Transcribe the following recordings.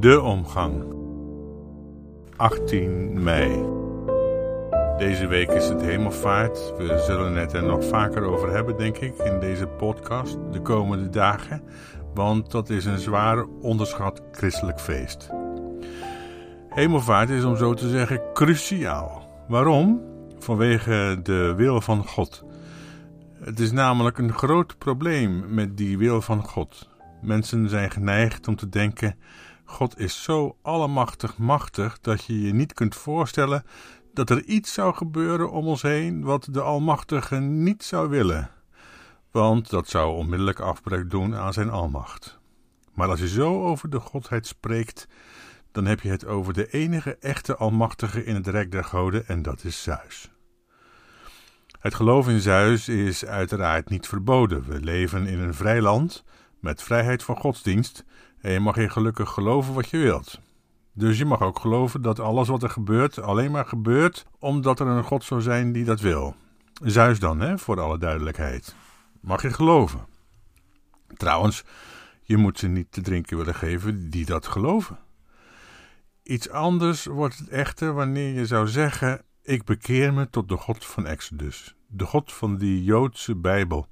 De omgang. 18 mei. Deze week is het hemelvaart. We zullen het er nog vaker over hebben, denk ik, in deze podcast de komende dagen. Want dat is een zwaar onderschat christelijk feest. Hemelvaart is om zo te zeggen cruciaal. Waarom? Vanwege de wil van God. Het is namelijk een groot probleem met die wil van God. Mensen zijn geneigd om te denken: God is zo allemachtig machtig dat je je niet kunt voorstellen dat er iets zou gebeuren om ons heen wat de Almachtige niet zou willen. Want dat zou onmiddellijk afbreuk doen aan zijn almacht. Maar als je zo over de Godheid spreekt, dan heb je het over de enige echte Almachtige in het Rijk der Goden en dat is Zeus. Het geloof in Zeus is uiteraard niet verboden. We leven in een vrij land met vrijheid van godsdienst en je mag hier gelukkig geloven wat je wilt. Dus je mag ook geloven dat alles wat er gebeurt alleen maar gebeurt omdat er een God zou zijn die dat wil. Zeus dan, hè, voor alle duidelijkheid. Mag je geloven. Trouwens, je moet ze niet te drinken willen geven die dat geloven. Iets anders wordt het echter wanneer je zou zeggen: Ik bekeer me tot de God van Exodus, de God van die Joodse Bijbel.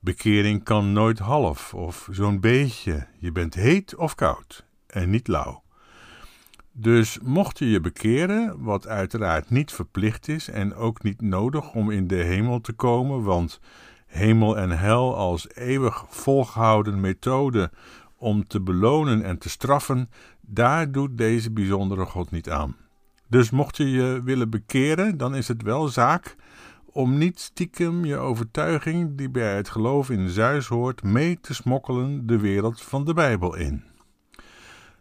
Bekering kan nooit half of zo'n beetje. Je bent heet of koud en niet lauw. Dus mocht je je bekeren, wat uiteraard niet verplicht is en ook niet nodig om in de hemel te komen, want hemel en hel als eeuwig volgehouden methode om te belonen en te straffen, daar doet deze bijzondere God niet aan. Dus mocht je je willen bekeren, dan is het wel zaak om niet stiekem je overtuiging die bij het geloof in Zeus hoort mee te smokkelen de wereld van de Bijbel in.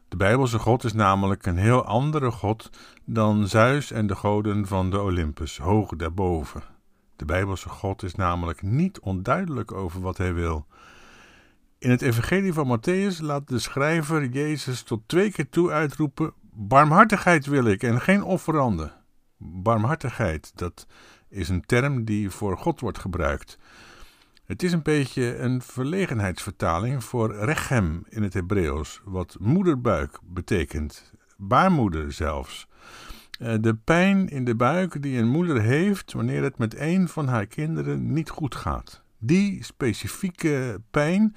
De Bijbelse God is namelijk een heel andere God dan Zeus en de goden van de Olympus, hoog daarboven. De Bijbelse God is namelijk niet onduidelijk over wat hij wil. In het Evangelie van Matthäus laat de schrijver Jezus tot twee keer toe uitroepen: Barmhartigheid wil ik en geen offeranden. Barmhartigheid, dat is een term die voor God wordt gebruikt. Het is een beetje een verlegenheidsvertaling voor rechem in het Hebreeuws, wat moederbuik betekent, baarmoeder zelfs. Eh, de pijn in de buik die een moeder heeft wanneer het met een van haar kinderen niet goed gaat. Die specifieke pijn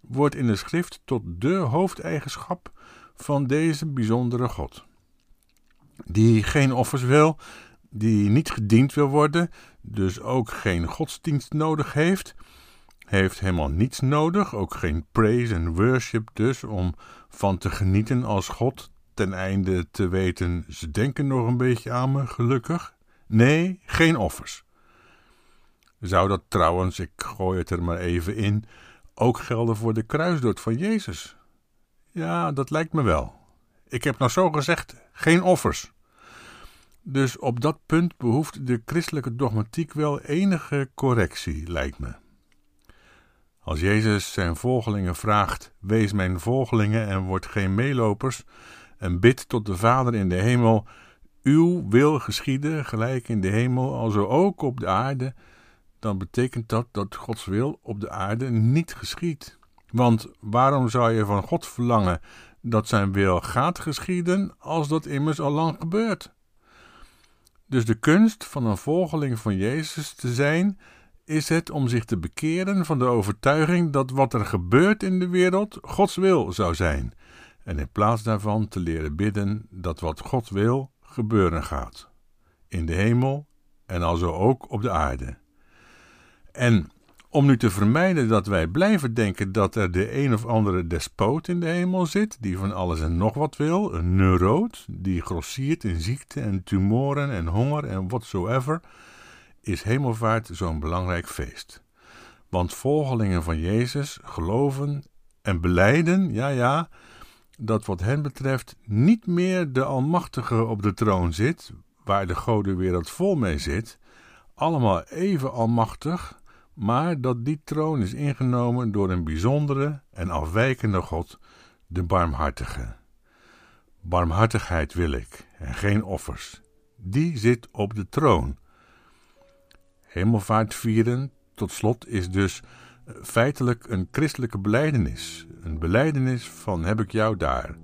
wordt in de schrift tot de hoofdeigenschap van deze bijzondere God. Die geen offers wil, die niet gediend wil worden, dus ook geen godsdienst nodig heeft, heeft helemaal niets nodig, ook geen praise en worship dus, om van te genieten als God, ten einde te weten, ze denken nog een beetje aan me, gelukkig. Nee, geen offers. Zou dat trouwens, ik gooi het er maar even in, ook gelden voor de kruisdood van Jezus? Ja, dat lijkt me wel. Ik heb nou zo gezegd, geen offers. Dus op dat punt behoeft de christelijke dogmatiek wel enige correctie, lijkt me. Als Jezus zijn volgelingen vraagt: Wees mijn volgelingen en word geen meelopers, en bid tot de Vader in de hemel: Uw wil geschieden, gelijk in de hemel, alzo ook op de aarde, dan betekent dat dat Gods wil op de aarde niet geschiet. Want waarom zou je van God verlangen dat zijn wil gaat geschieden, als dat immers al lang gebeurt? Dus de kunst van een volgeling van Jezus te zijn, is het om zich te bekeren van de overtuiging dat wat er gebeurt in de wereld Gods wil zou zijn, en in plaats daarvan te leren bidden dat wat God wil gebeuren gaat, in de hemel en alzo ook op de aarde. En om nu te vermijden dat wij blijven denken dat er de een of andere despoot in de hemel zit, die van alles en nog wat wil, een neuroot, die grossiert in ziekte en tumoren en honger en whatsoever, is hemelvaart zo'n belangrijk feest. Want volgelingen van Jezus geloven en beleiden, ja ja, dat wat hen betreft niet meer de Almachtige op de troon zit, waar de godenwereld vol mee zit, allemaal even almachtig, maar dat die troon is ingenomen door een bijzondere en afwijkende God, de barmhartige. Barmhartigheid wil ik en geen offers. Die zit op de troon Hemelvaart vieren, tot slot, is dus feitelijk een christelijke beleidenis. Een beleidenis van heb ik jou daar.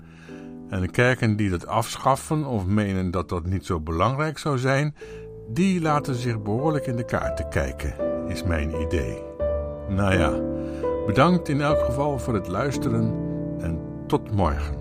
En de kerken die dat afschaffen of menen dat dat niet zo belangrijk zou zijn, die laten zich behoorlijk in de kaarten kijken, is mijn idee. Nou ja, bedankt in elk geval voor het luisteren en tot morgen.